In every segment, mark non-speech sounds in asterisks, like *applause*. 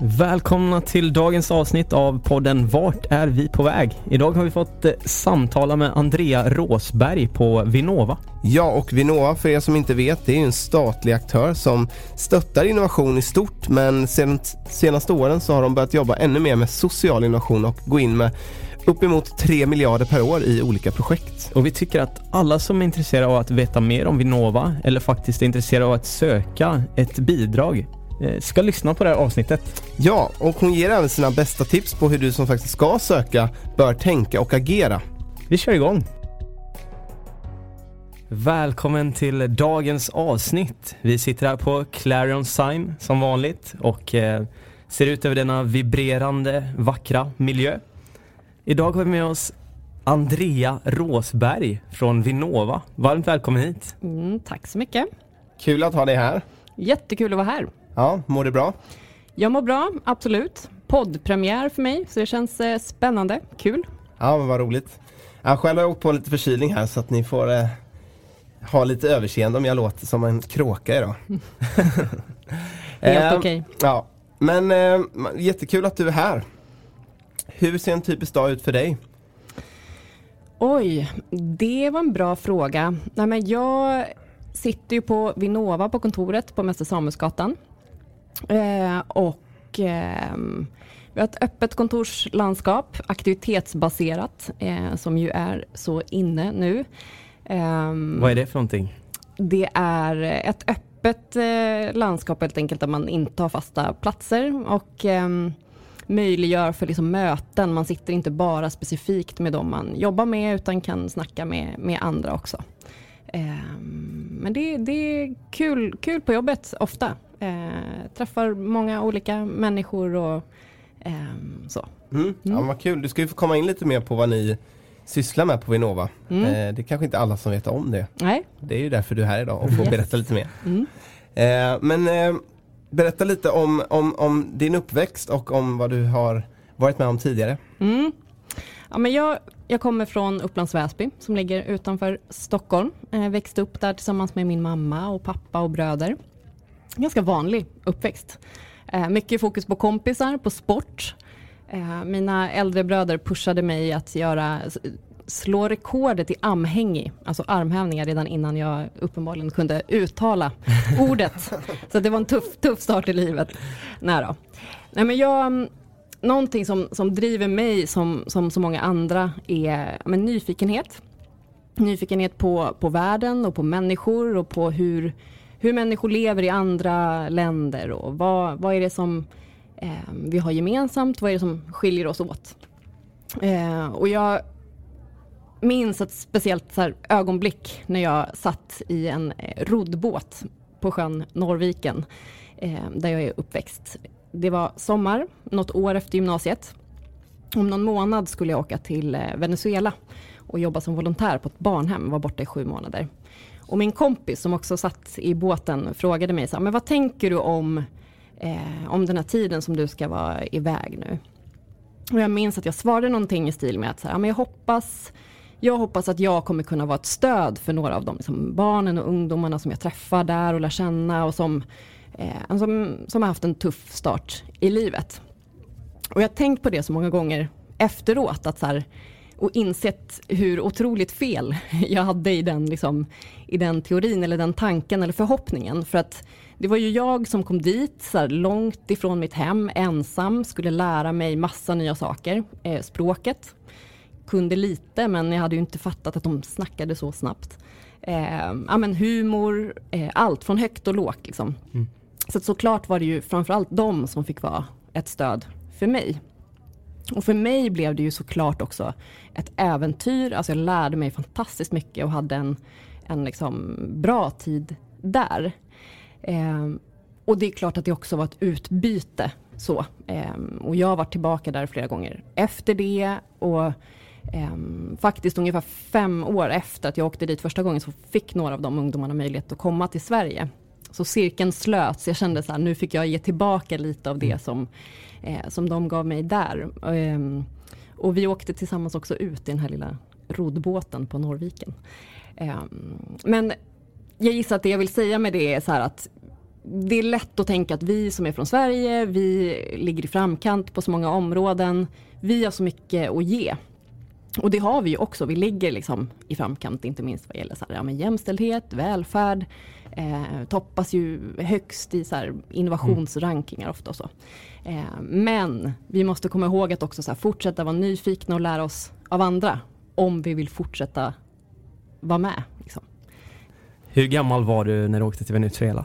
Välkomna till dagens avsnitt av podden Vart är vi på väg? Idag har vi fått eh, samtala med Andrea Råsberg på Vinnova. Ja, och Vinnova för er som inte vet, det är en statlig aktör som stöttar innovation i stort men sen senaste åren så har de börjat jobba ännu mer med social innovation och gå in med uppemot 3 miljarder per år i olika projekt. Och vi tycker att alla som är intresserade av att veta mer om Vinnova eller faktiskt är intresserade av att söka ett bidrag ska lyssna på det här avsnittet. Ja, och hon ger även sina bästa tips på hur du som faktiskt ska söka bör tänka och agera. Vi kör igång! Välkommen till dagens avsnitt. Vi sitter här på Clarion Sign som vanligt och eh, ser ut över denna vibrerande, vackra miljö. Idag har vi med oss Andrea Råsberg från Vinnova. Varmt välkommen hit. Mm, tack så mycket. Kul att ha dig här. Jättekul att vara här. Ja, mår du bra? Jag mår bra, absolut. Poddpremiär för mig, så det känns eh, spännande. Kul. Ja, vad roligt. Jag själv har jag åkt på lite förkylning här så att ni får eh, ha lite överseende om jag låter som en kråka idag. *laughs* Helt Eh, okej. Ja, men eh, jättekul att du är här. Hur ser en typisk dag ut för dig? Oj, det var en bra fråga. Nej, men jag sitter ju på Vinnova på kontoret på Mäster Samuelsgatan. Eh, och ehm, vi har ett öppet kontorslandskap, aktivitetsbaserat, eh, som ju är så inne nu. Ehm, Vad är det för någonting? Det är ett öppet eh, landskap helt enkelt där man inte har fasta platser och ehm, möjliggör för liksom möten. Man sitter inte bara specifikt med dem man jobbar med utan kan snacka med, med andra också. Ehm, men det, det är kul, kul på jobbet ofta. Eh, träffar många olika människor och ehm, så. Mm. Ja, men vad kul. Du ska ju få komma in lite mer på vad ni sysslar med på Vinnova. Mm. Eh, det är kanske inte alla som vet om det. Nej. Det är ju därför du är här idag och får *laughs* Yes. berätta lite mer. Mm. Eh, men eh, berätta lite om, om, om din uppväxt och om vad du har varit med om tidigare. Mm. Ja, men jag, jag kommer från Upplands Väsby som ligger utanför Stockholm. Eh, växte upp där tillsammans med min mamma och pappa och bröder. Ganska vanlig uppväxt. Eh, mycket fokus på kompisar, på sport. Eh, mina äldre bröder pushade mig att göra slå rekordet i amhängig, alltså armhävningar redan innan jag uppenbarligen kunde uttala *laughs* ordet. Så det var en tuff, tuff start i livet. Nej då. Nej, men jag, någonting som, som driver mig som, som så många andra är men, nyfikenhet. Nyfikenhet på, på världen och på människor och på hur, hur människor lever i andra länder och vad, vad är det som eh, vi har gemensamt, vad är det som skiljer oss åt. Eh, och jag minns ett speciellt så här, ögonblick när jag satt i en eh, roddbåt på sjön Norrviken eh, där jag är uppväxt. Det var sommar, något år efter gymnasiet. Om någon månad skulle jag åka till eh, Venezuela och jobba som volontär på ett barnhem, var borta i sju månader. Och min kompis som också satt i båten frågade mig så här, men vad tänker du om, eh, om den här tiden som du ska vara iväg nu? Och jag minns att jag svarade någonting i stil med att så här, men jag hoppas jag hoppas att jag kommer kunna vara ett stöd för några av de liksom, barnen och ungdomarna som jag träffar där och lär känna och som, eh, som, som har haft en tuff start i livet. Och jag har tänkt på det så många gånger efteråt att så här, och insett hur otroligt fel *laughs* jag hade i den, liksom, i den teorin eller den tanken eller förhoppningen. För att det var ju jag som kom dit så här, långt ifrån mitt hem, ensam, skulle lära mig massa nya saker. Eh, språket, kunde lite men jag hade ju inte fattat att de snackade så snabbt. Eh, ja, men humor, eh, allt från högt och lågt. Liksom. Mm. Så såklart var det ju framförallt de som fick vara ett stöd för mig. Och för mig blev det ju såklart också ett äventyr. Alltså jag lärde mig fantastiskt mycket och hade en, en liksom bra tid där. Eh, och det är klart att det också var ett utbyte. Så. Eh, och jag har varit tillbaka där flera gånger efter det. Och eh, faktiskt ungefär fem år efter att jag åkte dit första gången så fick några av de ungdomarna möjlighet att komma till Sverige. Så cirkeln slöts. Jag kände så här, nu fick jag ge tillbaka lite av det som, eh, som de gav mig där. Ehm, och vi åkte tillsammans också ut i den här lilla roddbåten på Norrviken. Ehm, men jag gissar att det jag vill säga med det är så här att det är lätt att tänka att vi som är från Sverige, vi ligger i framkant på så många områden. Vi har så mycket att ge. Och det har vi ju också. Vi ligger liksom i framkant, inte minst vad gäller så här, ja, men jämställdhet, välfärd. Eh, toppas ju högst i så här, innovationsrankingar ofta och så. Eh, men vi måste komma ihåg att också så här, fortsätta vara nyfikna och lära oss av andra. Om vi vill fortsätta vara med. Liksom. Hur gammal var du när du åkte till Venezuela?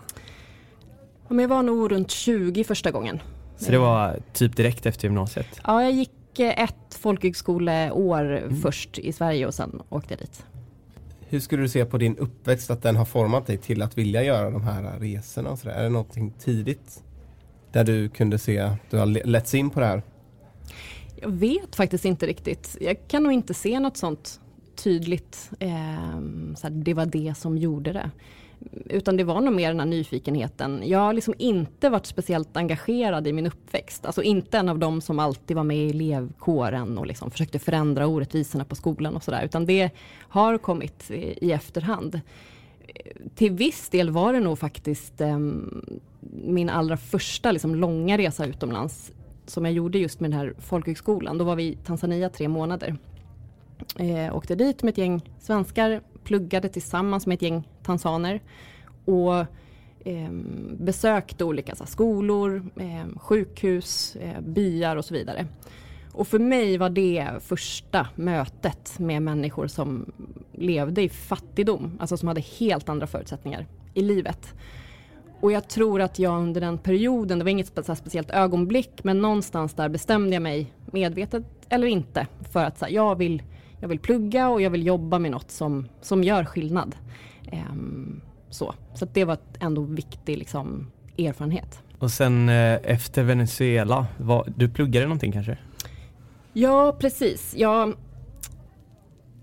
Ja, men jag var nog runt 20 första gången. Så det var typ direkt efter gymnasiet? Ja, jag gick eh, ett folkhögskoleår först i Sverige och sen åkte jag dit. Hur skulle du se på din uppväxt, att den har format dig till att vilja göra de här resorna? Och så där? Är det någonting tidigt där du kunde se att du har le- letts in på det här? Jag vet faktiskt inte riktigt. Jag kan nog inte se något sånt tydligt. Eh, så här, det var det som gjorde det. Utan det var nog mer den här nyfikenheten. Jag har liksom inte varit speciellt engagerad i min uppväxt. Alltså inte en av dem som alltid var med i elevkåren och liksom försökte förändra orättvisorna på skolan och sådär. Utan det har kommit i, i efterhand. Till viss del var det nog faktiskt eh, min allra första liksom, långa resa utomlands som jag gjorde just med den här folkhögskolan. Då var vi i Tanzania tre månader. Eh, åkte dit med ett gäng svenskar, pluggade tillsammans med ett gäng tansaner och eh, besökte olika så här, skolor, eh, sjukhus, eh, byar och så vidare. Och för mig var det första mötet med människor som levde i fattigdom, alltså som hade helt andra förutsättningar i livet. Och jag tror att jag under den perioden, det var inget spe- speciellt ögonblick, men någonstans där bestämde jag mig, medvetet eller inte, för att så här, jag, vill, jag vill plugga och jag vill jobba med något som, som gör skillnad. Ehm, så så det var ändå viktig liksom, erfarenhet. Och sen eh, efter Venezuela, vad, du pluggade någonting kanske? Ja, precis. Jag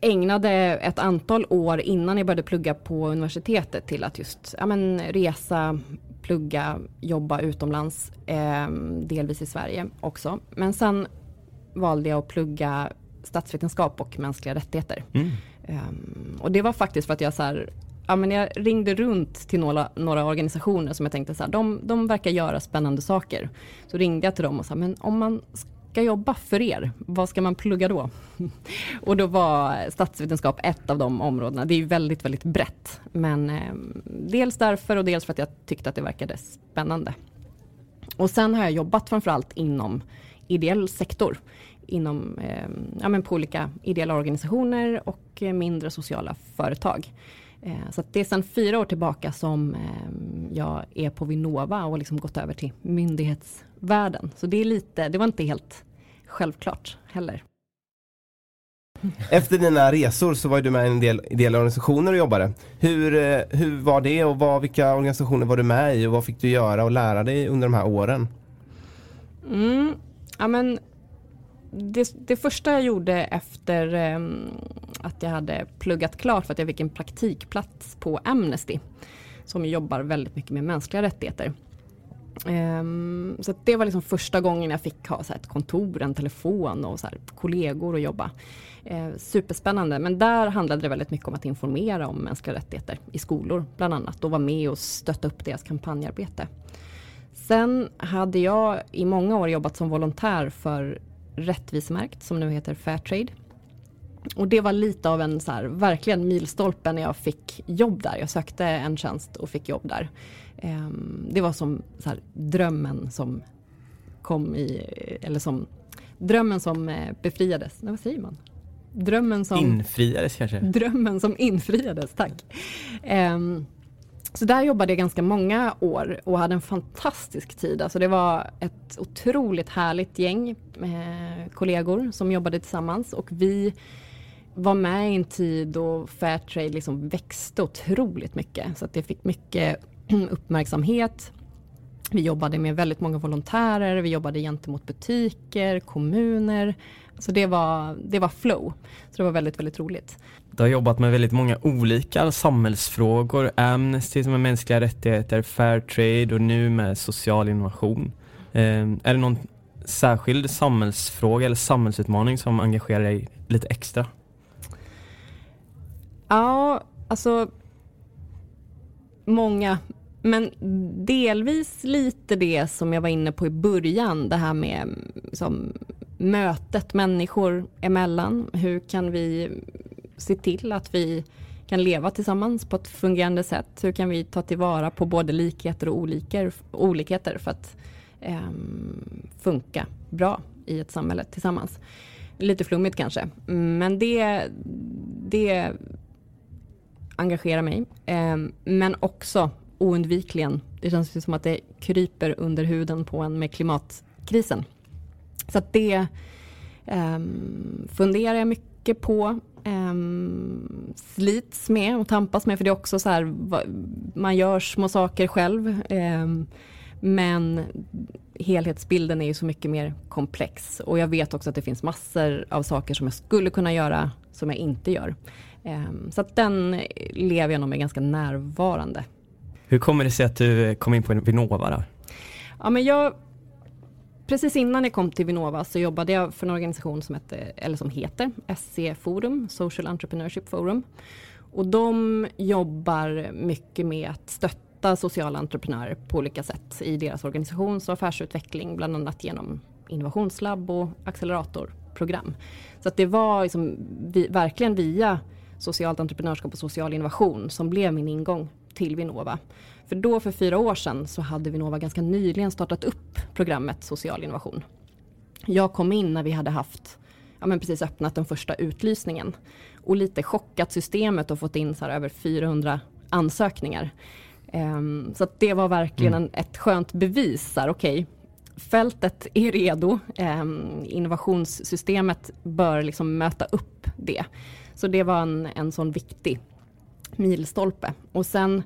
ägnade ett antal år innan jag började plugga på universitetet till att just ja, men, resa, plugga, jobba utomlands, eh, delvis i Sverige också. Men sen valde jag att plugga statsvetenskap och mänskliga rättigheter. Mm. Ehm, och det var faktiskt för att jag så här, ja, men jag ringde runt till några, några organisationer som jag tänkte så här, de, de verkar göra spännande saker. Så ringde jag till dem och sa, men om man ska jobba för er, vad ska man plugga då? *laughs* och då var statsvetenskap ett av de områdena. Det är ju väldigt, väldigt brett. Men eh, dels därför och dels för att jag tyckte att det verkade spännande. Och sen har jag jobbat framförallt inom ideell sektor. Inom, eh, ja, men på olika ideella organisationer och eh, mindre sociala företag. Eh, så det är sedan fyra år tillbaka som eh, jag är på Vinnova och liksom gått över till myndighetsvärlden. Så det är lite, det var inte helt självklart heller. Efter dina resor så var du med i en del ideella organisationer och jobbade. Hur, eh, hur var det och vad, vilka organisationer var du med i och vad fick du göra och lära dig under de här åren? Mm, ja, men det, det första jag gjorde efter eh, att jag hade pluggat klart för att jag fick en praktikplats på Amnesty som jobbar väldigt mycket med mänskliga rättigheter. Eh, så det var liksom första gången jag fick ha så här, ett kontor, en telefon och så här, kollegor att jobba. Eh, superspännande, men där handlade det väldigt mycket om att informera om mänskliga rättigheter i skolor bland annat och vara med och stötta upp deras kampanjarbete. Sen hade jag i många år jobbat som volontär för Rättvisemärkt som nu heter Fairtrade. Och det var lite av en så här, verkligen milstolpe när jag fick jobb där. Jag sökte en tjänst och fick jobb där. Ehm, det var som så här, drömmen som kom i, eller som drömmen som eh, befriades. Nej, vad säger man? Drömmen som Infriades kanske? Drömmen som infriades, tack. Um, så där jobbade jag ganska många år och hade en fantastisk tid. Alltså det var ett otroligt härligt gäng med kollegor som jobbade tillsammans och vi var med i en tid då Fairtrade liksom växte otroligt mycket. Så att det fick mycket *clears throat* uppmärksamhet. Vi jobbade med väldigt många volontärer, vi jobbade gentemot butiker, kommuner. Så det var, det var flow. Så det var väldigt, väldigt roligt. Du har jobbat med väldigt många olika samhällsfrågor, Amnesty som är mänskliga rättigheter, Fairtrade och nu med social innovation. Eh, är det någon särskild samhällsfråga eller samhällsutmaning som engagerar dig lite extra? Ja, alltså många. Men delvis lite det som jag var inne på i början, det här med som mötet människor emellan. Hur kan vi se till att vi kan leva tillsammans på ett fungerande sätt? Hur kan vi ta tillvara på både likheter och olikheter, olikheter för att eh, funka bra i ett samhälle tillsammans? Lite flummigt kanske, men det, det engagerar mig. Eh, men också oundvikligen, det känns som att det kryper under huden på en med klimatkrisen. Så att det eh, funderar jag mycket på. Um, slits med och tampas med för det är också så här, man gör små saker själv. Um, men helhetsbilden är ju så mycket mer komplex och jag vet också att det finns massor av saker som jag skulle kunna göra som jag inte gör. Um, så att den lever jag nog med ganska närvarande. Hur kommer det sig att du kom in på Vinnova? Då? Ja, men jag precis innan jag kom till Vinnova så jobbade jag för en organisation som, hette, eller som heter SC Forum, Social Entrepreneurship Forum. Och de jobbar mycket med att stötta sociala entreprenörer på olika sätt i deras organisations och affärsutveckling, bland annat genom innovationslabb och acceleratorprogram. Så att det var liksom vi, verkligen via socialt entreprenörskap och social innovation som blev min ingång till Vinnova. För då för fyra år sedan så hade Vinnova ganska nyligen startat upp programmet social innovation. Jag kom in när vi hade haft ja, men precis öppnat den första utlysningen och lite chockat systemet och fått in så över 400 ansökningar. Um, så det var verkligen mm. en, ett skönt bevis. Okej, okay, fältet är redo. Um, innovationssystemet bör liksom möta upp det. Så det var en, en sån viktig milstolpe. Och sen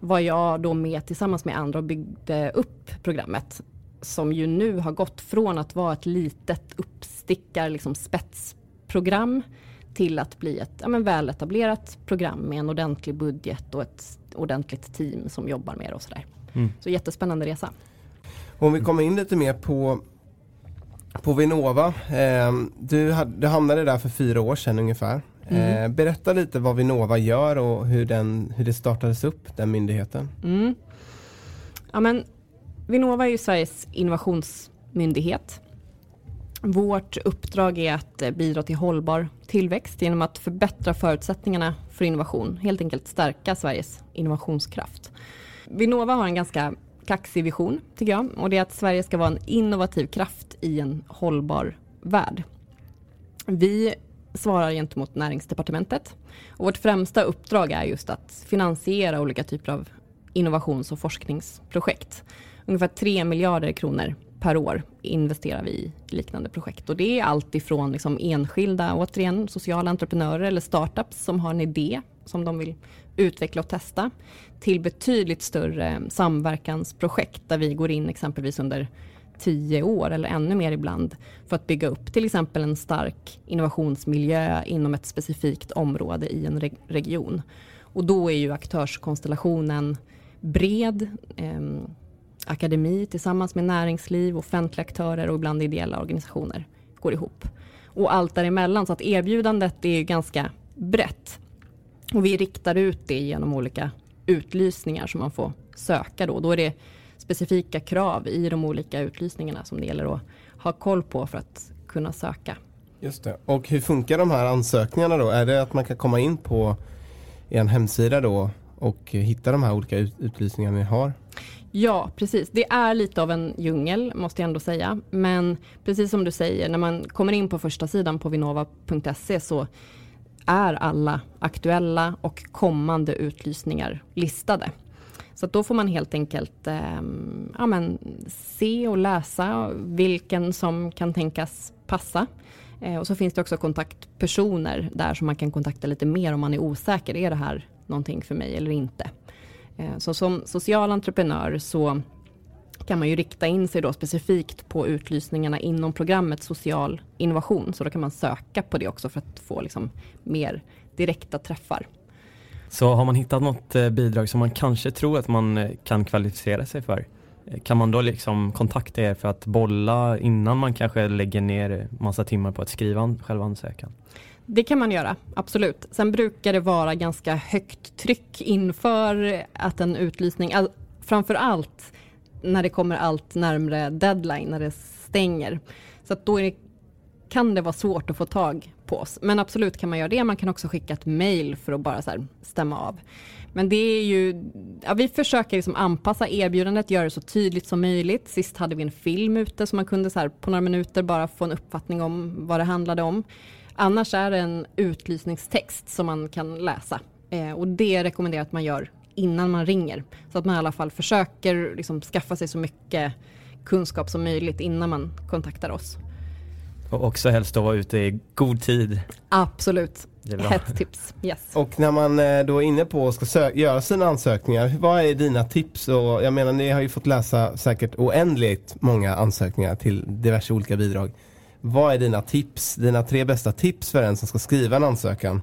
var jag då med tillsammans med andra och byggde upp programmet som ju nu har gått från att vara ett litet uppstickar liksom spetsprogram till att bli ett ja, men väletablerat program med en ordentlig budget och ett ordentligt team som jobbar med det och sådär. Mm. Så jättespännande resa. Om vi kommer in lite mer på på Vinnova. Eh, du, du hamnade där för fyra år sedan ungefär. Mm. Eh, berätta lite vad Vinnova gör och hur, den, hur det startades upp, den myndigheten. Mm. Ja, men, Vinnova är ju Sveriges innovationsmyndighet. Vårt uppdrag är att eh, bidra till hållbar tillväxt genom att förbättra förutsättningarna för innovation. Helt enkelt stärka Sveriges innovationskraft. Vinnova har en ganska kaxig vision tycker jag och det är att Sverige ska vara en innovativ kraft i en hållbar värld. Vi svarar gentemot näringsdepartementet. Och vårt främsta uppdrag är just att finansiera olika typer av innovations och forskningsprojekt. Ungefär 3 miljarder kronor per år investerar vi i liknande projekt. Och det är allt ifrån liksom enskilda, återigen, sociala entreprenörer eller startups som har en idé som de vill utveckla och testa till betydligt större samverkansprojekt där vi går in exempelvis under tio år eller ännu mer ibland för att bygga upp till exempel en stark innovationsmiljö inom ett specifikt område i en reg region. Och då är ju aktörskonstellationen bred. Eh, akademi tillsammans med näringsliv, offentliga aktörer och ibland ideella organisationer går ihop. Och allt däremellan så att erbjudandet är ganska brett. Och vi riktar ut det genom olika utlysningar som man får söka då. Då är det specifika krav i de olika utlysningarna som det gäller att ha koll på för att kunna söka. Just det. Och hur funkar de här ansökningarna då? Är det att man kan komma in på en hemsida då och hitta de här olika ut utlysningarna ni har? Ja, precis. Det är lite av en djungel, måste jag ändå säga. Men precis som du säger, när man kommer in på första sidan på vinnova.se så är alla aktuella och kommande utlysningar listade. Så då får man helt enkelt eh, ja, men, se och läsa vilken som kan tänkas passa. Eh, och så finns det också kontaktpersoner där som man kan kontakta lite mer om man är osäker. Är det här någonting för mig eller inte? Eh, så som social entreprenör så kan man ju rikta in sig då specifikt på utlysningarna inom programmet social innovation. Så då kan man söka på det också för att få liksom mer direkta träffar. Så har man hittat något eh, bidrag som man kanske tror att man eh, kan kvalificera sig för, eh, kan man då liksom kontakta er för att bolla innan man kanske lägger ner massa timmar på att skriva själva ansökan? Det kan man göra, absolut. Sen brukar det vara ganska högt tryck inför att en utlysning, all, framför allt när det kommer allt närmre deadline, när det stänger. Så att då det, kan det vara svårt att få tag på oss. Men absolut kan man göra det. Man kan också skicka ett mail för att bara så stämma av. Men det är ju, ja, vi försöker liksom anpassa erbjudandet, göra det så tydligt som möjligt. Sist hade vi en film ute så man kunde så här på några minuter bara få en uppfattning om vad det handlade om. Annars är det en utlysningstext som man kan läsa eh, och det rekommenderar att man gör innan man ringer. Så att man i alla fall försöker liksom skaffa sig så mycket kunskap som möjligt innan man kontaktar oss. Och också helst att vara ute i god tid. Absolut. Ett tips. Yes. Och när man eh, då är inne på att ska göra sina ansökningar, vad är dina tips? Och jag menar, ni har ju fått läsa säkert oändligt många ansökningar till diverse olika bidrag. Vad är dina tips, dina tre bästa tips för en som ska skriva en ansökan?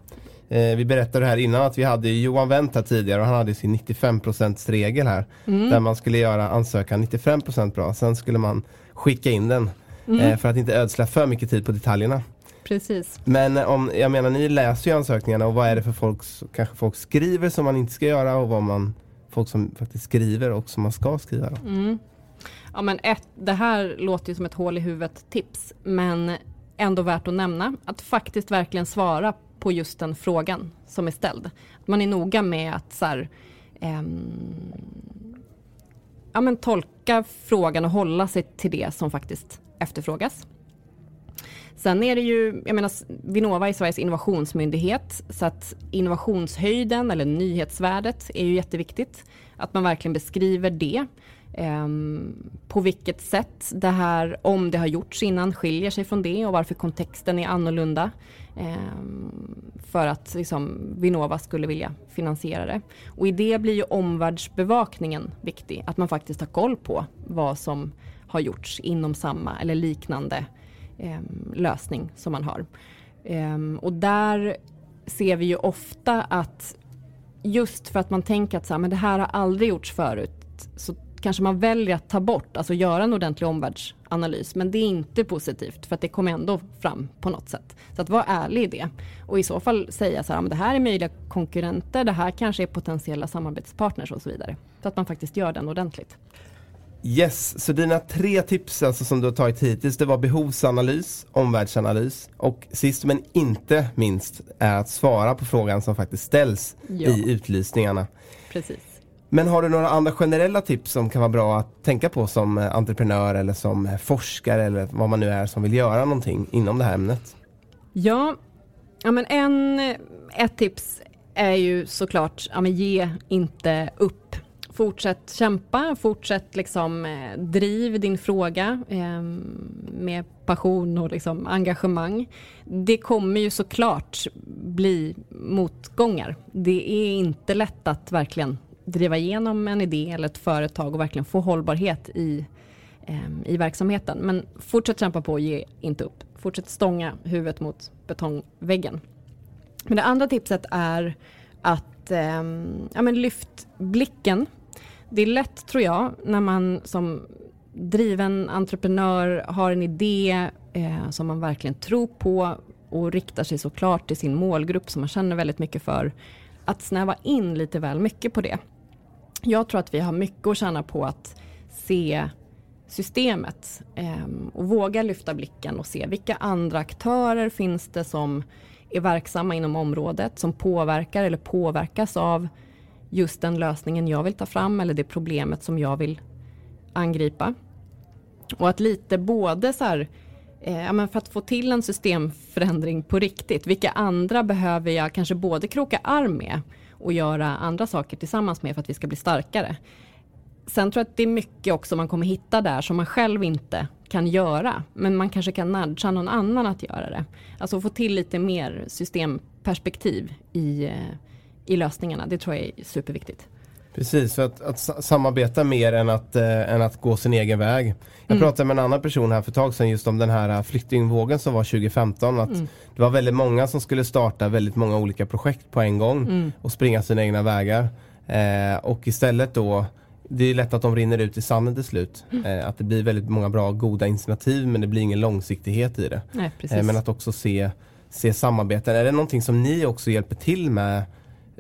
Eh, vi berättade här innan att vi hade Johan Wendt här tidigare och han hade sin 95% regel här. Mm. Där man skulle göra ansökan 95% bra, sen skulle man skicka in den. Mm. Eh, för att inte ödsla för mycket tid på detaljerna. Precis. Men eh, om, jag menar ni läser ju ansökningarna och vad är det för folk, kanske folk skriver som man inte ska göra och vad man, folk som faktiskt skriver och som man ska skriva. Mm. Ja, men ett, det här låter ju som ett hål i huvudet tips, men ändå värt att nämna att faktiskt verkligen svara på just den frågan som är ställd. Man är noga med att så här, ehm, ja, men tolka frågan och hålla sig till det som faktiskt efterfrågas. Sen är det ju, jag menar Vinnova är Sveriges innovationsmyndighet så att innovationshöjden eller nyhetsvärdet är ju jätteviktigt. Att man verkligen beskriver det. Um, på vilket sätt det här, om det har gjorts innan, skiljer sig från det och varför kontexten är annorlunda. Um, för att liksom, Vinnova skulle vilja finansiera det. Och i det blir ju omvärldsbevakningen viktig. Att man faktiskt har koll på vad som har gjorts inom samma eller liknande eh, lösning som man har. Ehm, och där ser vi ju ofta att just för att man tänker att så här, men det här har aldrig gjorts förut så kanske man väljer att ta bort, alltså göra en ordentlig omvärldsanalys. Men det är inte positivt för att det kommer ändå fram på något sätt. Så att vara ärlig i det. Och i så fall säga så här, det här är möjliga konkurrenter, det här kanske är potentiella samarbetspartners och så vidare. Så att man faktiskt gör den ordentligt. Yes, så dina tre tips alltså som du har tagit hittills det var behovsanalys, omvärldsanalys och sist men inte minst är att svara på frågan som faktiskt ställs ja. i utlysningarna. Precis. Men har du några andra generella tips som kan vara bra att tänka på som eh, entreprenör eller som eh, forskare eller vad man nu är som vill göra någonting inom det här ämnet? Ja, ja men en, ett tips är ju såklart, ja men ge inte upp. Fortsätt kämpa, fortsätt liksom eh, driv din fråga eh, med passion och liksom engagemang. Det kommer ju såklart bli motgångar. Det är inte lätt att verkligen driva igenom en idé eller ett företag och verkligen få hållbarhet i, eh, i verksamheten. Men fortsätt kämpa på och ge inte upp. Fortsätt stånga huvudet mot betongväggen. Men det andra tipset är att ehm, ja, men lyft blicken. Det är lätt tror jag när man som driven entreprenör har en idé eh, som man verkligen tror på och riktar sig såklart till sin målgrupp som man känner väldigt mycket för. Att snäva in lite väl mycket på det jag tror att vi har mycket att tjäna på att se systemet eh, och våga lyfta blicken och se vilka andra aktörer finns det som är verksamma inom området som påverkar eller påverkas av just den lösningen jag vill ta fram eller det problemet som jag vill angripa. Och att lite både så här, eh, men för att få till en systemförändring på riktigt, vilka andra behöver jag kanske både kroka arm med och göra andra saker tillsammans med för att vi ska bli starkare. Sen tror jag att det är mycket också man kommer hitta där som man själv inte kan göra. Men man kanske kan nudga någon annan att göra det. Alltså få till lite mer systemperspektiv i, eh, i lösningarna. Det tror jag är superviktigt. Precis, för att, att samarbeta mer än att, äh, än att gå sin egen väg. Jag mm. pratade med en annan person här för ett tag sedan just om den här äh, flyktingvågen som var 2015. Att mm. Det var väldigt många som skulle starta väldigt många olika projekt på en gång mm. och springa sina egna vägar. Eh, och istället då det är lätt att de rinner ut i sanden till slut. Mm. Eh, att det blir väldigt många bra, goda initiativ men det blir ingen långsiktighet i det. Nej, eh, men att också se, se samarbeten. Är det någonting som ni också hjälper till med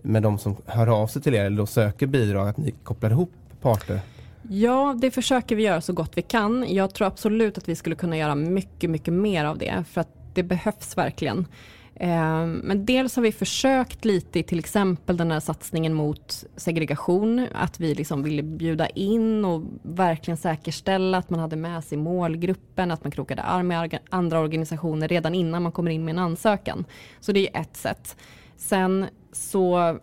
med de som hör av sig till er eller då söker bidrag, att ni kopplar ihop parter? Ja, det försöker vi göra så gott vi kan. Jag tror absolut att vi skulle kunna göra mycket, mycket mer av det för att det behövs verkligen. Ehm, men dels har vi försökt lite i till exempel den här satsningen mot segregation, att vi liksom ville bjuda in och verkligen säkerställa att man hade med sig målgruppen, att man krokade arm med andra organisationer redan innan man kommer in med en ansökan. Så det är ett sätt. Sen så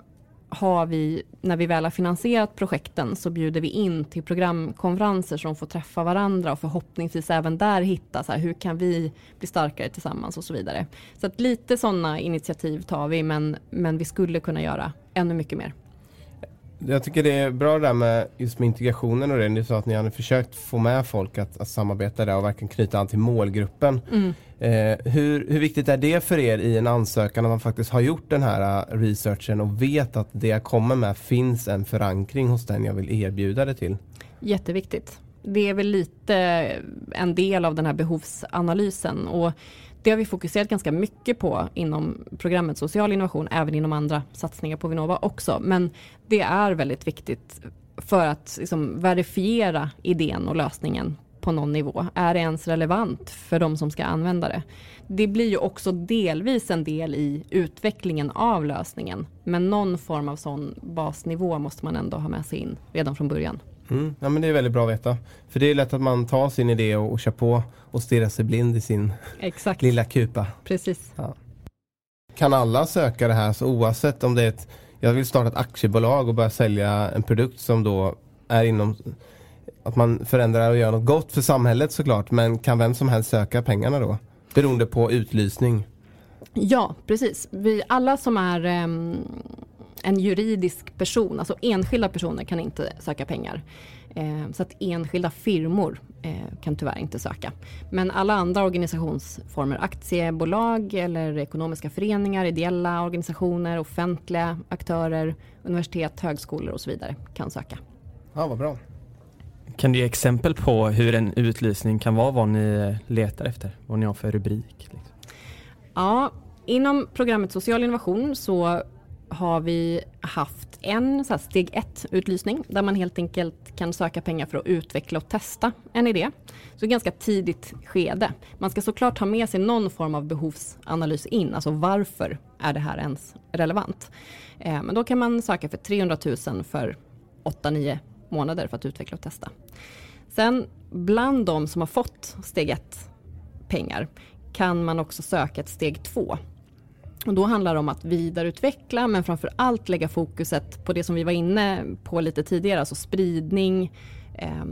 har vi, när vi väl har finansierat projekten, så bjuder vi in till programkonferenser som får träffa varandra och förhoppningsvis även där hitta så här, hur kan vi bli starkare tillsammans och så vidare. Så att lite sådana initiativ tar vi, men, men vi skulle kunna göra ännu mycket mer. Jag tycker det är bra det där med just med integrationen och det. Ni sa att ni hade försökt få med folk att, att samarbeta där och verkligen knyta an till målgruppen. Mm. Eh, hur, hur viktigt är det för er i en ansökan att man faktiskt har gjort den här uh, researchen och vet att det jag kommer med finns en förankring hos den jag vill erbjuda det till? Jätteviktigt. Det är väl lite en del av den här behovsanalysen och det har vi fokuserat ganska mycket på inom programmet social innovation, även inom andra satsningar på Vinnova också. Men det är väldigt viktigt för att liksom verifiera idén och lösningen på någon nivå. Är det ens relevant för de som ska använda det? Det blir ju också delvis en del i utvecklingen av lösningen. Men någon form av sån basnivå måste man ändå ha med sig in redan från början. Mm. Ja, men det är väldigt bra att veta. För det är lätt att man tar sin idé och, och kör på och stirrar sig blind i sin Exakt. lilla kupa. Precis. Ja. Kan alla söka det här så oavsett om det är ett jag vill starta ett aktiebolag och börja sälja en produkt som då är inom att man förändrar och gör något gott för samhället såklart men kan vem som helst söka pengarna då? Beroende på utlysning. Ja, precis. Vi, alla som är um, en juridisk person, alltså enskilda personer kan inte söka pengar. Eh, så att enskilda firmor eh, kan tyvärr inte söka. Men alla andra organisationsformer, aktiebolag eller ekonomiska föreningar, ideella organisationer, offentliga aktörer, universitet, högskolor och så vidare kan söka. Ja, vad bra. Kan du ge exempel på hur en utlysning kan vara, vad ni letar efter? Vad ni har för rubrik? Liksom? Ja, inom programmet social innovation så har vi haft en så steg ett utlysning där man helt enkelt kan söka pengar för att utveckla och testa en idé. Så ganska tidigt skede. Man ska såklart ha med sig någon form av behovsanalys in, alltså varför är det här ens relevant? Eh, men då kan man söka för 300 000 för 8-9 månader för att utveckla och testa. Sen bland de som har fått steg ett pengar kan man också söka ett steg två och då handlar det om att vidareutveckla men framför allt lägga fokuset på det som vi var inne på lite tidigare, alltså spridning. Eh,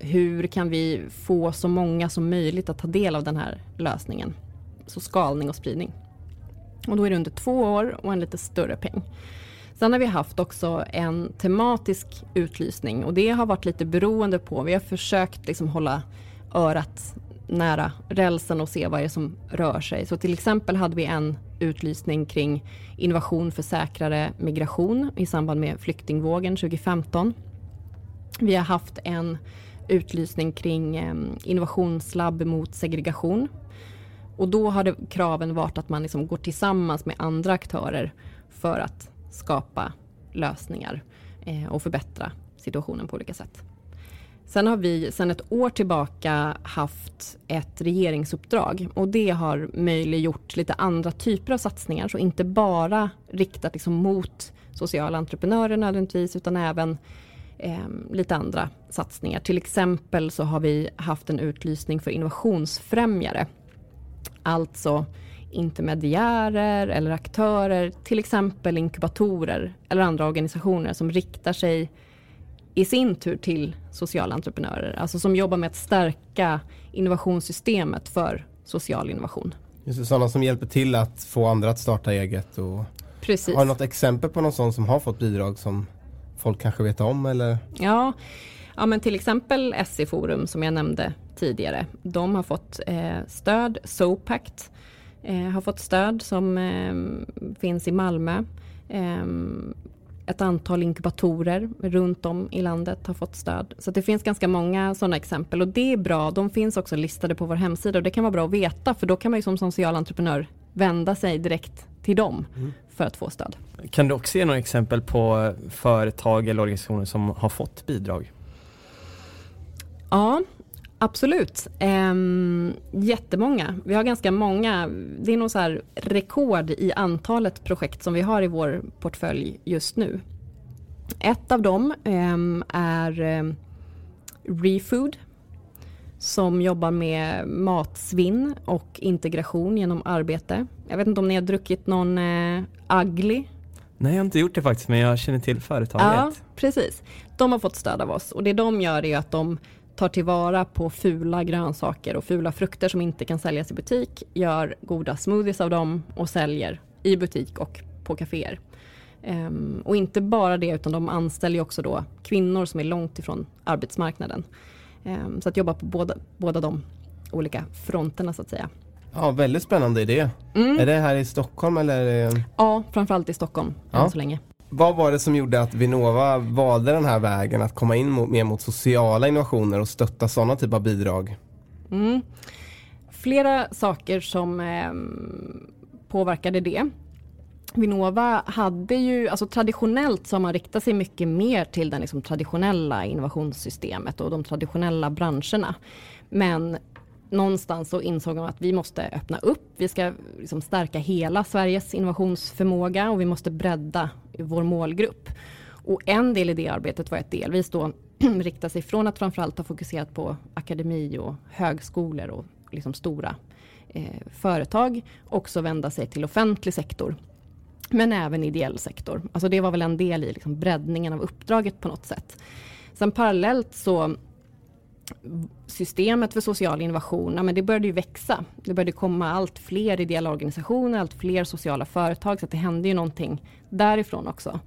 hur kan vi få så många som möjligt att ta del av den här lösningen? Så skalning och spridning. Och då är det under två år och en lite större peng. Sen har vi haft också en tematisk utlysning och det har varit lite beroende på, vi har försökt liksom hålla örat nära rälsen och se vad det är som rör sig. Så till exempel hade vi en utlysning kring innovation för säkrare migration i samband med flyktingvågen 2015. Vi har haft en utlysning kring ehm, innovationslabb mot segregation. Och då har det, kraven varit att man liksom går tillsammans med andra aktörer för att skapa lösningar eh, och förbättra situationen på olika sätt. Sen har vi sedan ett år tillbaka haft ett regeringsuppdrag och det har möjliggjort lite andra typer av satsningar. Så inte bara riktat liksom mot sociala entreprenörer nödvändigtvis utan även eh, lite andra satsningar. Till exempel så har vi haft en utlysning för innovationsfrämjare. Alltså intermediärer eller aktörer, till exempel inkubatorer eller andra organisationer som riktar sig i sin tur till sociala entreprenörer, alltså som jobbar med att stärka innovationssystemet för social innovation. Just sådana som hjälper till att få andra att starta eget. Och Precis. Har du något exempel på någon sån som har fått bidrag som folk kanske vet om eller? Ja, ja men till exempel SE Forum som jag nämnde tidigare. De har fått eh, stöd, SoPact eh, har fått stöd som eh, finns i Malmö. Ett antal inkubatorer runt om i landet har fått stöd. Så det finns ganska många sådana exempel och det är bra. De finns också listade på vår hemsida och det kan vara bra att veta för då kan man ju som social entreprenör vända sig direkt till dem mm. för att få stöd. Kan du också ge några exempel på företag eller organisationer som har fått bidrag? Ja, Absolut. Ehm, jättemånga. Vi har ganska många. Det är nog så här rekord i antalet projekt som vi har i vår portfölj just nu. Ett av dem ehm, är ehm, Refood som jobbar med matsvinn och integration genom arbete. Jag vet inte om ni har druckit någon eh, Ugly? Nej, jag har inte gjort det faktiskt, men jag känner till företaget. Ja, precis. De har fått stöd av oss och det de gör är att de tar tillvara på fula grönsaker och fula frukter som inte kan säljas i butik, gör goda smoothies av dem och säljer i butik och på kaféer. Um, och inte bara det utan de anställer också då kvinnor som är långt ifrån arbetsmarknaden. Um, så att jobba på båda, båda de olika fronterna så att säga. Ja, väldigt spännande idé. Mm. Är det här i Stockholm eller? Ja, framförallt i Stockholm ja. än så länge. Vad var det som gjorde att Vinnova valde den här vägen att komma in mot, mer mot sociala innovationer och stötta sådana typer av bidrag? Mm. Flera saker som eh, påverkade det. Vinnova hade ju, alltså traditionellt så har man riktat sig mycket mer till det liksom traditionella innovationssystemet och de traditionella branscherna. Men någonstans så insåg de att vi måste öppna upp. Vi ska liksom stärka hela Sveriges innovationsförmåga och vi måste bredda vår målgrupp. Och en del i det arbetet var att delvis då *clears throat* rikta sig från att framförallt ha fokuserat på akademi och högskolor och liksom stora eh, företag också vända sig till offentlig sektor. Men även ideell sektor. Alltså det var väl en del i liksom breddningen av uppdraget på något sätt. Sen parallellt så systemet för social innovation, ja, men det började ju växa. Det började komma allt fler ideella organisationer, allt fler sociala företag, så det hände ju någonting därifrån också.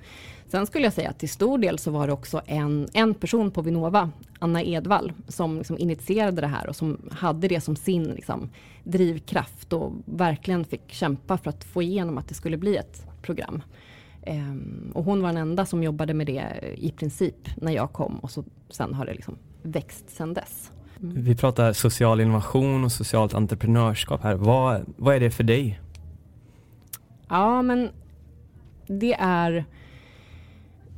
Sen skulle jag säga att till stor del så var det också en, en person på Vinnova, Anna Edvall, som liksom initierade det här och som hade det som sin liksom, drivkraft och verkligen fick kämpa för att få igenom att det skulle bli ett program. Ehm, och hon var den enda som jobbade med det i princip när jag kom och så, sen har det liksom växt sedan dess. Mm. Vi pratar social innovation och socialt entreprenörskap här. Vad, vad är det för dig? Ja, men det är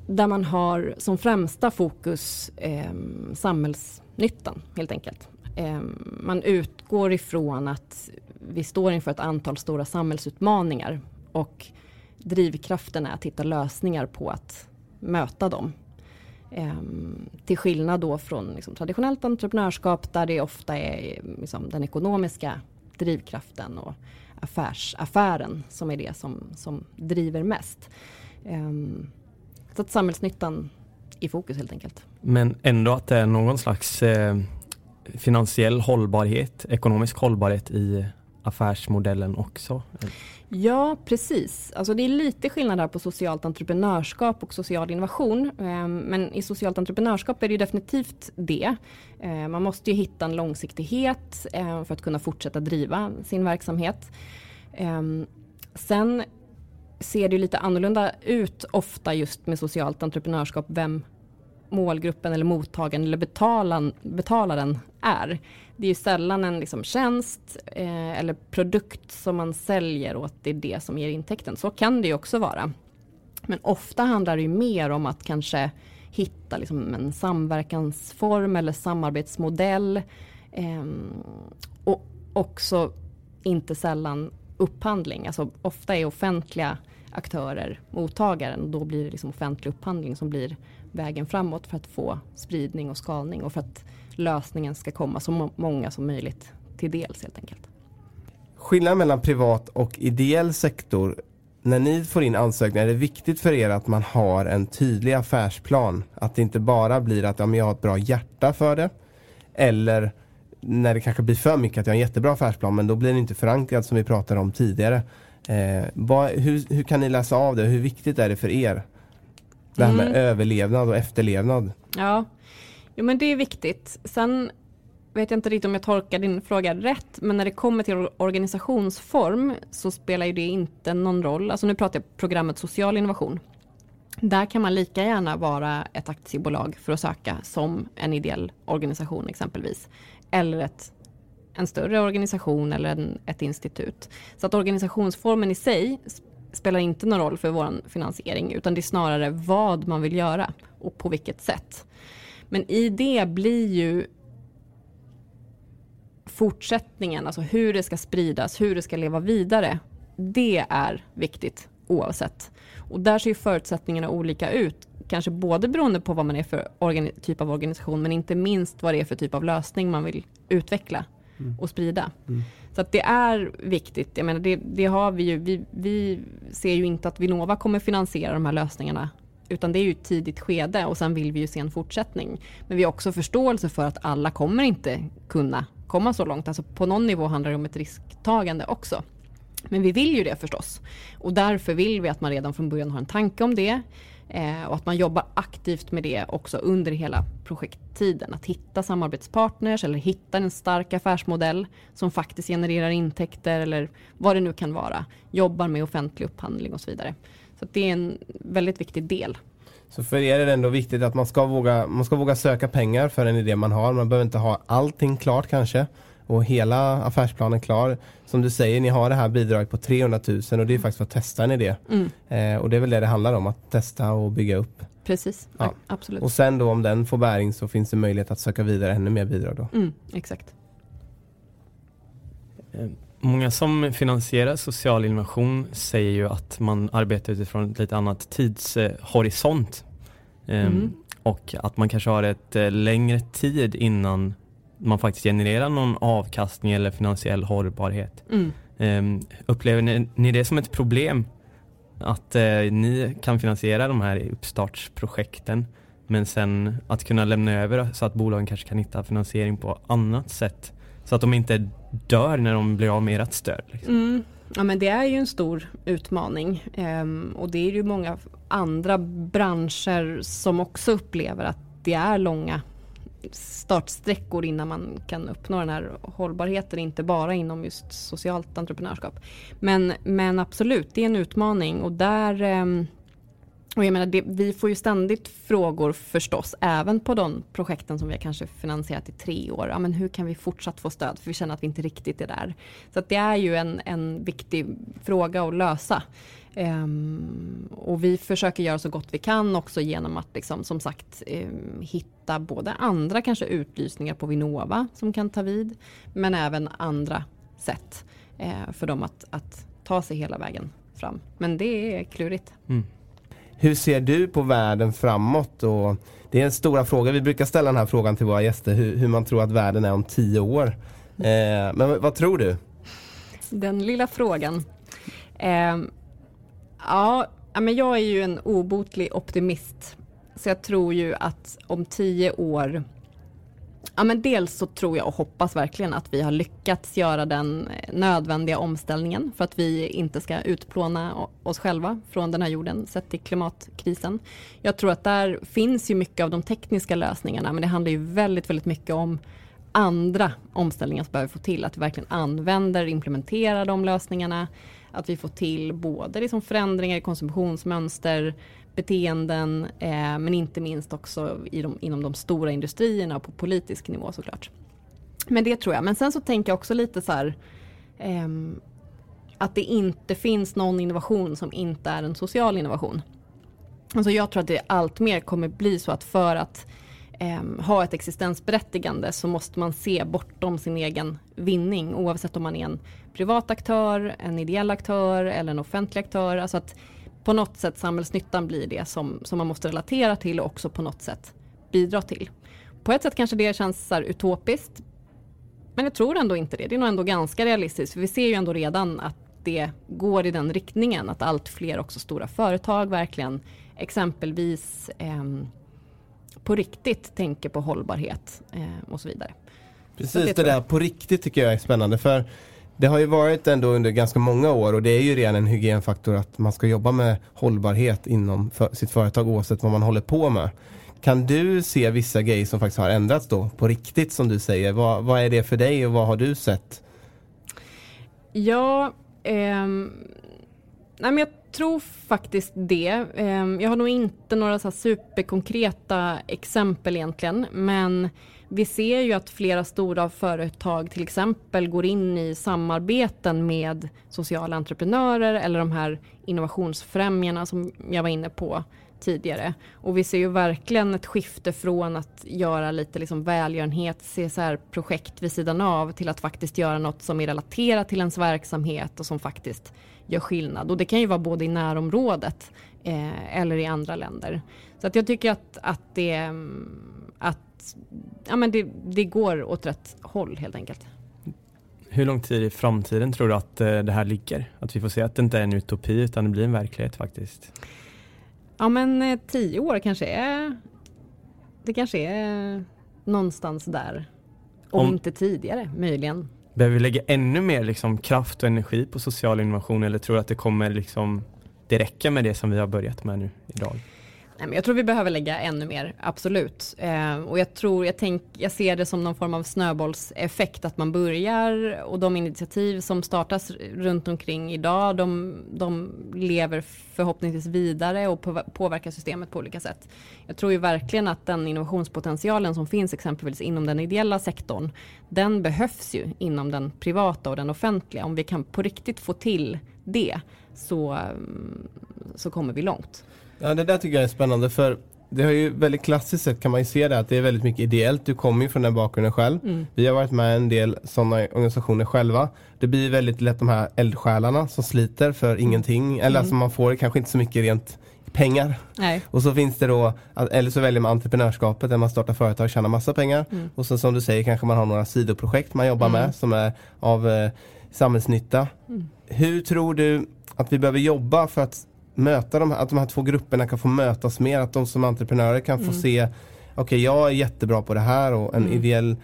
där man har som främsta fokus eh, samhällsnyttan helt enkelt. Eh, man utgår ifrån att vi står inför ett antal stora samhällsutmaningar och drivkraften är att hitta lösningar på att möta dem. Ehm, till skillnad då från liksom, traditionellt entreprenörskap där det ofta är liksom, den ekonomiska drivkraften och affärsaffären som är det som, som driver mest. Ehm, så att samhällsnyttan i fokus helt enkelt. Men ändå att det är någon slags eh, finansiell hållbarhet, ekonomisk hållbarhet i affärsmodellen också? Ja, precis. Alltså det är lite skillnad där på socialt entreprenörskap och social innovation. Ehm, men i socialt entreprenörskap är det definitivt det. Ehm, man måste ju hitta en långsiktighet ehm, för att kunna fortsätta driva sin verksamhet. Sen ser det lite annorlunda ut ofta just med socialt entreprenörskap, vem målgruppen eller mottagaren eller betalaren, betalaren är. Det är ju sällan en liksom tjänst eh, eller produkt som man säljer och att det är det som ger intäkten. Så kan det ju också vara. Men ofta handlar det ju mer om att kanske hitta liksom en samverkansform eller samarbetsmodell. Eh, och också inte sällan upphandling. Alltså ofta är offentliga aktörer mottagaren och då blir det liksom offentlig upphandling som blir vägen framåt för att få spridning och skalning och för att lösningen ska komma så många som möjligt till dels helt enkelt. Skillnaden mellan privat och ideell sektor när ni får in ansökningar, är det viktigt för er att man har en tydlig affärsplan? Att det inte bara blir att ja, jag har ett bra hjärta för det. Eller när det kanske blir för mycket att jag har en jättebra affärsplan men då blir den inte förankrad som vi pratade om tidigare. Eh, vad, hur, hur, kan ni läsa av det? Hur viktigt är det för er? Det här med mm. överlevnad och efterlevnad. Ja, jo, men det är viktigt. Sen vet jag inte riktigt om jag tolkar din fråga rätt, men när det kommer till organisationsform så spelar ju det inte någon roll. Alltså nu pratar jag programmet social innovation. Där kan man lika gärna vara ett aktiebolag för att söka som en ideell organisation exempelvis. Eller ett, en större organisation eller en, ett institut. Så att organisationsformen i sig spelar inte någon roll för vår finansiering utan det är snarare vad man vill göra och på vilket sätt. Men i det blir ju fortsättningen, alltså hur det ska spridas, hur det ska leva vidare. Det är viktigt oavsett. Och där ser förutsättningarna olika ut. Kanske både beroende på vad man är för typ av organisation men inte minst vad det är för typ av lösning man vill utveckla mm. och sprida. Mm. Så att det är viktigt. Jag menar, det, det har vi ju. Vi, vi, ser ju inte att Vinnova kommer finansiera de här lösningarna utan det är ju ett tidigt skede och sen vill vi ju se en fortsättning. Men vi har också förståelse för att alla kommer inte kunna komma så långt. Alltså på någon nivå handlar det om ett risktagande också. Men vi vill ju det förstås. Och därför vill vi att man redan från början har en tanke om det. Eh, och att man jobbar aktivt med det också under hela projekttiden. Att hitta samarbetspartners eller hitta en stark affärsmodell som faktiskt genererar intäkter eller vad det nu kan vara. Jobbar med offentlig upphandling och så vidare. Så det är en väldigt viktig del. Så för er är det ändå viktigt att man ska, våga, man ska våga söka pengar för en idé man har. Man behöver inte ha allting klart kanske och hela affärsplanen klar. Som du säger, ni har det här bidraget på 300 000 och det är faktiskt för att testa en idé. Mm. Eh, och det är väl det det handlar om, att testa och bygga upp. Precis, ja. absolut. Och sen då om den får bäring så finns det möjlighet att söka vidare ännu mer bidrag då. Mm, exakt. Eh, många som finansierar social innovation säger ju att man arbetar utifrån ett lite annat tidshorisont. Ehm, mm. Och att man kanske har ett eh, längre tid innan man faktiskt genererar någon avkastning eller finansiell hållbarhet. Mm. Um, upplever ni, det som ett problem att uh, ni kan finansiera de här uppstartsprojekten men sen att kunna lämna över så att bolagen kanske kan hitta finansiering på annat sätt så att de inte dör när de blir av med ert stöd? Liksom. Mm. Ja men det är ju en stor utmaning ehm, och det är ju många andra branscher som också upplever att det är långa startsträckor innan man kan uppnå den här hållbarheten, inte bara inom just socialt entreprenörskap. Men, men absolut, det är en utmaning och där ehm, och jag menar, det, vi får ju ständigt frågor förstås, även på de projekten som vi har kanske finansierat i tre år. Ja, men hur kan vi fortsatt få stöd? För vi känner att vi inte riktigt är där. Så det är ju en, en viktig fråga att lösa. Um, och vi försöker göra så gott vi kan också genom att liksom, som sagt um, hitta både andra kanske utlysningar på Vinnova som kan ta vid. Men även andra sätt uh, för dem att, att ta sig hela vägen fram. Men det är klurigt. Mm. Hur ser du på världen framåt? Och det är en stora fråga. Vi brukar ställa den här frågan till våra gäster. Hur, hur man tror att världen är om tio år. Eh, men vad tror du? Den lilla frågan. Eh, ja, men jag är ju en obotlig optimist. Så jag tror ju att om tio år Ja, men dels så tror jag och hoppas verkligen att vi har lyckats göra den eh, nödvändiga omställningen för att vi inte ska utplåna oss själva från den här jorden sett till klimatkrisen. Jag tror att där finns ju mycket av de tekniska lösningarna men det handlar ju väldigt, väldigt mycket om andra omställningar som behöver få till. Att vi verkligen använder och implementerar de lösningarna. Att vi får till både liksom förändringar i konsumtionsmönster, beteenden eh, men inte minst också i de, inom de stora industrierna och på politisk nivå såklart. Men det tror jag. Men sen så tänker jag också lite så här eh, att det inte finns någon innovation som inte är en social innovation. Alltså jag tror att det allt mer kommer bli så att för att eh, ha ett existensberättigande så måste man se bortom sin egen vinning oavsett om man är en privat aktör, en ideell aktör eller en offentlig aktör. Alltså att på något sätt samhällsnyttan blir det som, som man måste relatera till och också på något sätt bidra till. På ett sätt kanske det känns så utopiskt men jag tror ändå inte det. Det är nog ändå ganska realistiskt. För vi ser ju ändå redan att det går i den riktningen. Att allt fler också stora företag verkligen exempelvis eh, på riktigt tänker på hållbarhet eh, och så vidare. Precis, så det, det där på riktigt tycker jag är spännande. För det har ju varit ändå under ganska många år och det är ju redan en hygienfaktor att man ska jobba med hållbarhet inom för sitt företag oavsett vad man håller på med. Kan du se vissa grejer som faktiskt har ändrats då på riktigt som du säger? Vad, vad är det för dig och vad har du sett? Ja, ehm, nej men jag tror faktiskt det. Ehm, jag har nog inte några så superkonkreta exempel egentligen, men vi ser ju att flera stora företag till exempel går in i samarbeten med sociala entreprenörer eller de här innovationsfrämjarna som jag var inne på tidigare. Och vi ser ju verkligen ett skifte från att göra lite liksom välgörenhet, CSR-projekt vid sidan av till att faktiskt göra något som är relaterat till ens verksamhet och som faktiskt gör skillnad. Och det kan ju vara både i närområdet eh, eller i andra länder. Så att jag tycker att, att, det, mm, att ja, men det, det går åt rätt håll helt enkelt. Hur lång tid i framtiden tror du att eh, det här ligger? Att vi får se att det inte är en utopi utan det blir en verklighet faktiskt? Ja men eh, tio år kanske är Det kanske är någonstans där. Om, Om inte tidigare möjligen. Behöver vi lägga ännu mer liksom, kraft och energi på social innovation eller tror du att det kommer liksom det räcker med det som vi har börjat med nu idag? Nej, men jag tror vi behöver lägga ännu mer, absolut. Eh, och jag tror, jag, tänk, jag ser det som någon form av snöbollseffekt att man börjar och de initiativ som startas runt omkring idag de, de lever förhoppningsvis vidare och påverkar systemet på olika sätt. Jag tror ju verkligen att den innovationspotentialen som finns exempelvis inom den ideella sektorn den behövs ju inom den privata och den offentliga. Om vi kan på riktigt få till det så, så kommer vi långt. Ja det där tycker jag är spännande för det har ju väldigt klassiskt sett kan man ju se det att det är väldigt mycket ideellt. Du kommer ju från den bakgrunden själv. Mm. Vi har varit med i en del sådana organisationer själva. Det blir väldigt lätt de här eldsjälarna som sliter för mm. ingenting. Eller mm. alltså man får kanske inte så mycket rent pengar. Nej. Och så finns det då, eller så väljer man entreprenörskapet där man startar företag och tjänar massa pengar. Mm. Och så som du säger kanske man har några sidoprojekt man jobbar mm. med som är av eh, samhällsnytta. Mm. Hur tror du att vi behöver jobba för att möta de att de här två grupperna kan få mötas mer, att de som entreprenörer kan få mm. se okej okay, jag är jättebra på det här och en mm. ideell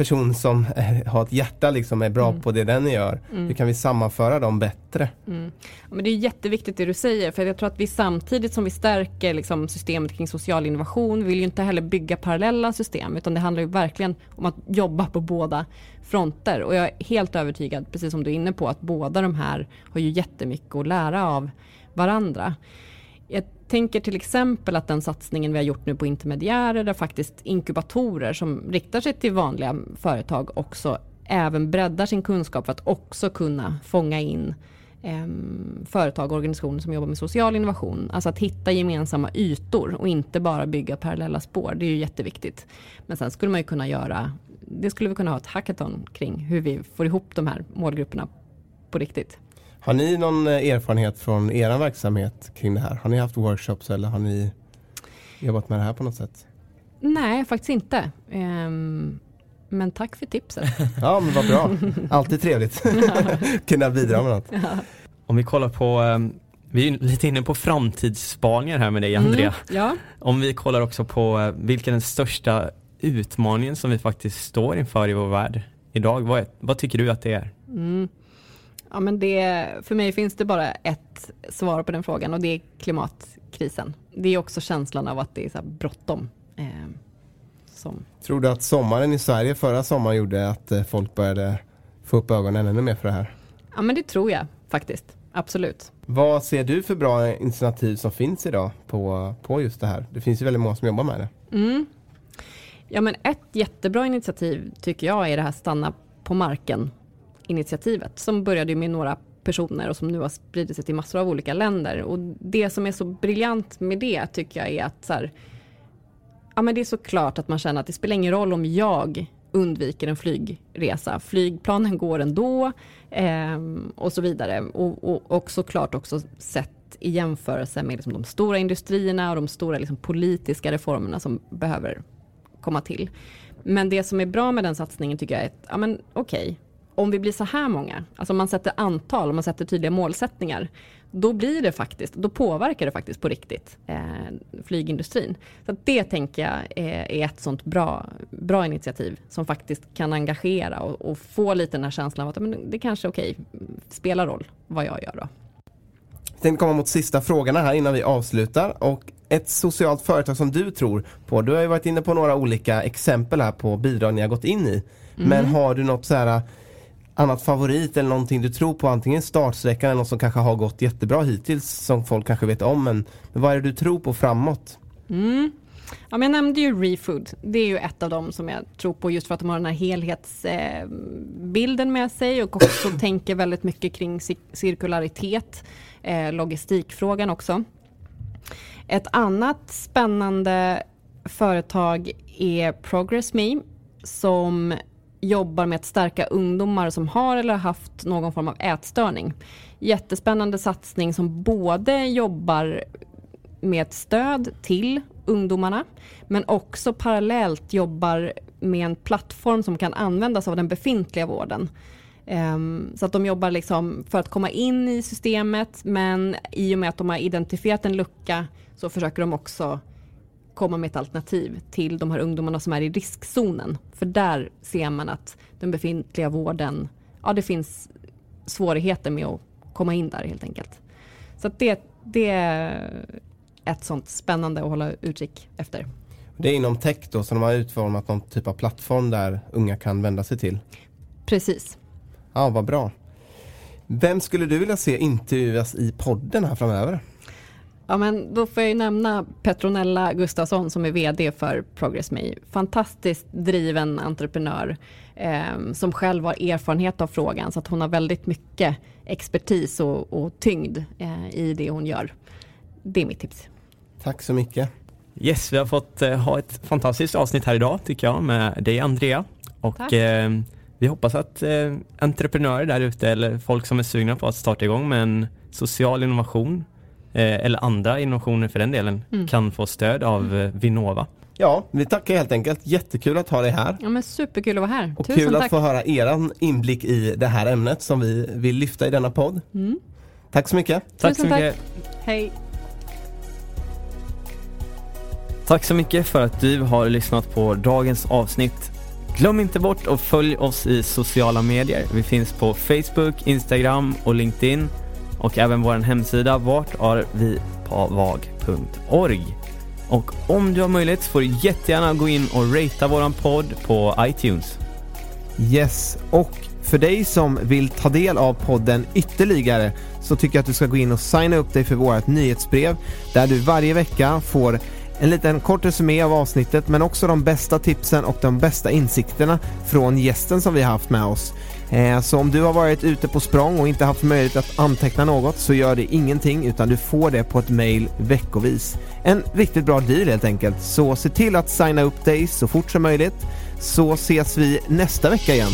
person som är, *laughs* har ett hjärta liksom är bra mm. på det den gör. Mm. Hur kan vi sammanföra dem bättre? Mm. Ja, men det är jätteviktigt det du säger för jag tror att vi samtidigt som vi stärker liksom, systemet kring social innovation vill ju inte heller bygga parallella system utan det handlar ju verkligen om att jobba på båda fronter och jag är helt övertygad, precis som du är inne på, att båda de här har ju jättemycket att lära av varandra. Jag tänker till exempel att den satsningen vi har gjort nu på intermediärer där faktiskt inkubatorer som riktar sig till vanliga företag också även breddar sin kunskap för att också kunna fånga in eh, företag och organisationer som jobbar med social innovation. Alltså att hitta gemensamma ytor och inte bara bygga parallella spår. Det är ju jätteviktigt. Men sen skulle man ju kunna göra, det skulle vi kunna ha ett hackathon kring hur vi får ihop de här målgrupperna på riktigt. Har ni någon eh, erfarenhet från er verksamhet kring det här? Har ni haft workshops eller har ni jobbat med det här på något sätt? Nej, faktiskt inte. Um, men tack för tipset. *laughs* ja, men vad bra. Alltid trevligt. *laughs* Kunna bidra med något. Ja. Om vi kollar på um, vi är lite inne på framtidsspaningar här med dig Andrea. Mm, ja. Om vi kollar också på uh, vilken den största utmaningen som vi faktiskt står inför i vår värld idag. Vad, är, vad tycker du att det är? Mm. Ja, men det, för mig finns det bara ett svar på den frågan och det är klimatkrisen. Det är också känslan av att det är så bråttom. Eh, som... Tror du att sommaren i Sverige förra sommaren gjorde att eh, folk började få upp ögonen ännu mer för det här? Ja, men det tror jag faktiskt. Absolut. Vad ser du för bra initiativ som finns idag på, på just det här? Det finns ju väldigt många som jobbar med det. Mm. Ja, men ett jättebra initiativ tycker jag är det här stanna på marken initiativet som började med några personer och som nu har spridit sig till massor av olika länder. Och det som är så briljant med det tycker jag är att så här, ja men det är så klart att man känner att det spelar ingen roll om jag undviker en flygresa. Flygplanen går ändå eh, och så vidare. Och, och, och såklart också sett i jämförelse med liksom de stora industrierna och de stora liksom politiska reformerna som behöver komma till. Men det som är bra med den satsningen tycker jag är att, ja men okej, okay, om vi blir så här många, alltså om man sätter antal, om man sätter tydliga målsättningar, då blir det faktiskt, då påverkar det faktiskt på riktigt eh, flygindustrin. Så det tänker jag är, är, ett sånt bra, bra initiativ som faktiskt kan engagera och, och få lite den här känslan av att men det kanske okej, okay, spelar roll vad jag gör då. Jag tänkte komma mot sista frågorna här innan vi avslutar och ett socialt företag som du tror på, du har ju varit inne på några olika exempel här på bidrag ni har gått in i. Mm. Men har du något så här annat favorit eller någonting du tror på, antingen startsträckan eller något som kanske har gått jättebra hittills som folk kanske vet om, men, men vad är det du tror på framåt? Mm. Ja, men jag nämnde ju ReFood. Det är ju ett av dem som jag tror på just för att de har den här helhetsbilden med sig och också *coughs* tänker väldigt mycket kring cirkularitet, eh, logistikfrågan också. Ett annat spännande företag är ProgressMe som jobbar med att stärka ungdomar som har eller har haft någon form av ätstörning. Jättespännande satsning som både jobbar med ett stöd till ungdomarna men också parallellt jobbar med en plattform som kan användas av den befintliga vården. Ehm, så att de jobbar liksom för att komma in i systemet men i och med att de har identifierat en lucka så försöker de också komma med ett alternativ till de här ungdomarna som är i riskzonen. För där ser man att den befintliga vården, ja det finns svårigheter med att komma in där helt enkelt. Så det, det är ett sånt spännande att hålla utkik efter. Det är inom tech då, så de har utformat någon typ av plattform där unga kan vända sig till? Precis. Ja, vad bra. Vem skulle du vilja se intervjuas i podden här framöver? Ja, men då får jag ju nämna Petronella Gustafsson som är VD för ProgressMe. Fantastiskt driven entreprenör eh, som själv har erfarenhet av frågan så att hon har väldigt mycket expertis och, och tyngd eh, i det hon gör. Det är mitt tips. Tack så mycket. Yes, vi har fått eh, ha ett fantastiskt avsnitt här idag tycker jag med dig Andrea. Och eh, vi hoppas att eh, entreprenörer där ute eller folk som är sugna på att starta igång med en social innovation eller andra innovationer för den delen, mm. kan få stöd av eh, Vinnova. Ja, vi tackar helt enkelt. Jättekul att ha dig här. Ja men superkul att vara här. Och Tusen kul tack. att få höra eran inblick i det här ämnet som vi vill lyfta i denna podd. Mm. Tack så mycket. Tack Tusen så mycket. Tack. Hej. Tack så mycket för att du har lyssnat på dagens avsnitt. Glöm inte bort att följa oss i sociala medier. Vi finns på Facebook, Instagram och LinkedIn och även vår hemsida vartarvipavag.org. Och om du har möjlighet får du jättegärna gå in och ratea våran podd på iTunes. Yes, och för dig som vill ta del av podden ytterligare så tycker jag att du ska gå in och signa upp dig för vårt nyhetsbrev där du varje vecka får en liten kort resumé av avsnittet men också de bästa tipsen och de bästa insikterna från gästen som vi har haft med oss. Eh, så om du har varit ute på språng och inte haft möjlighet att anteckna något så gör det ingenting utan du får det på ett mail veckovis. En riktigt bra deal helt enkelt. Så se till att signa upp dig så fort som möjligt så ses vi nästa vecka igen.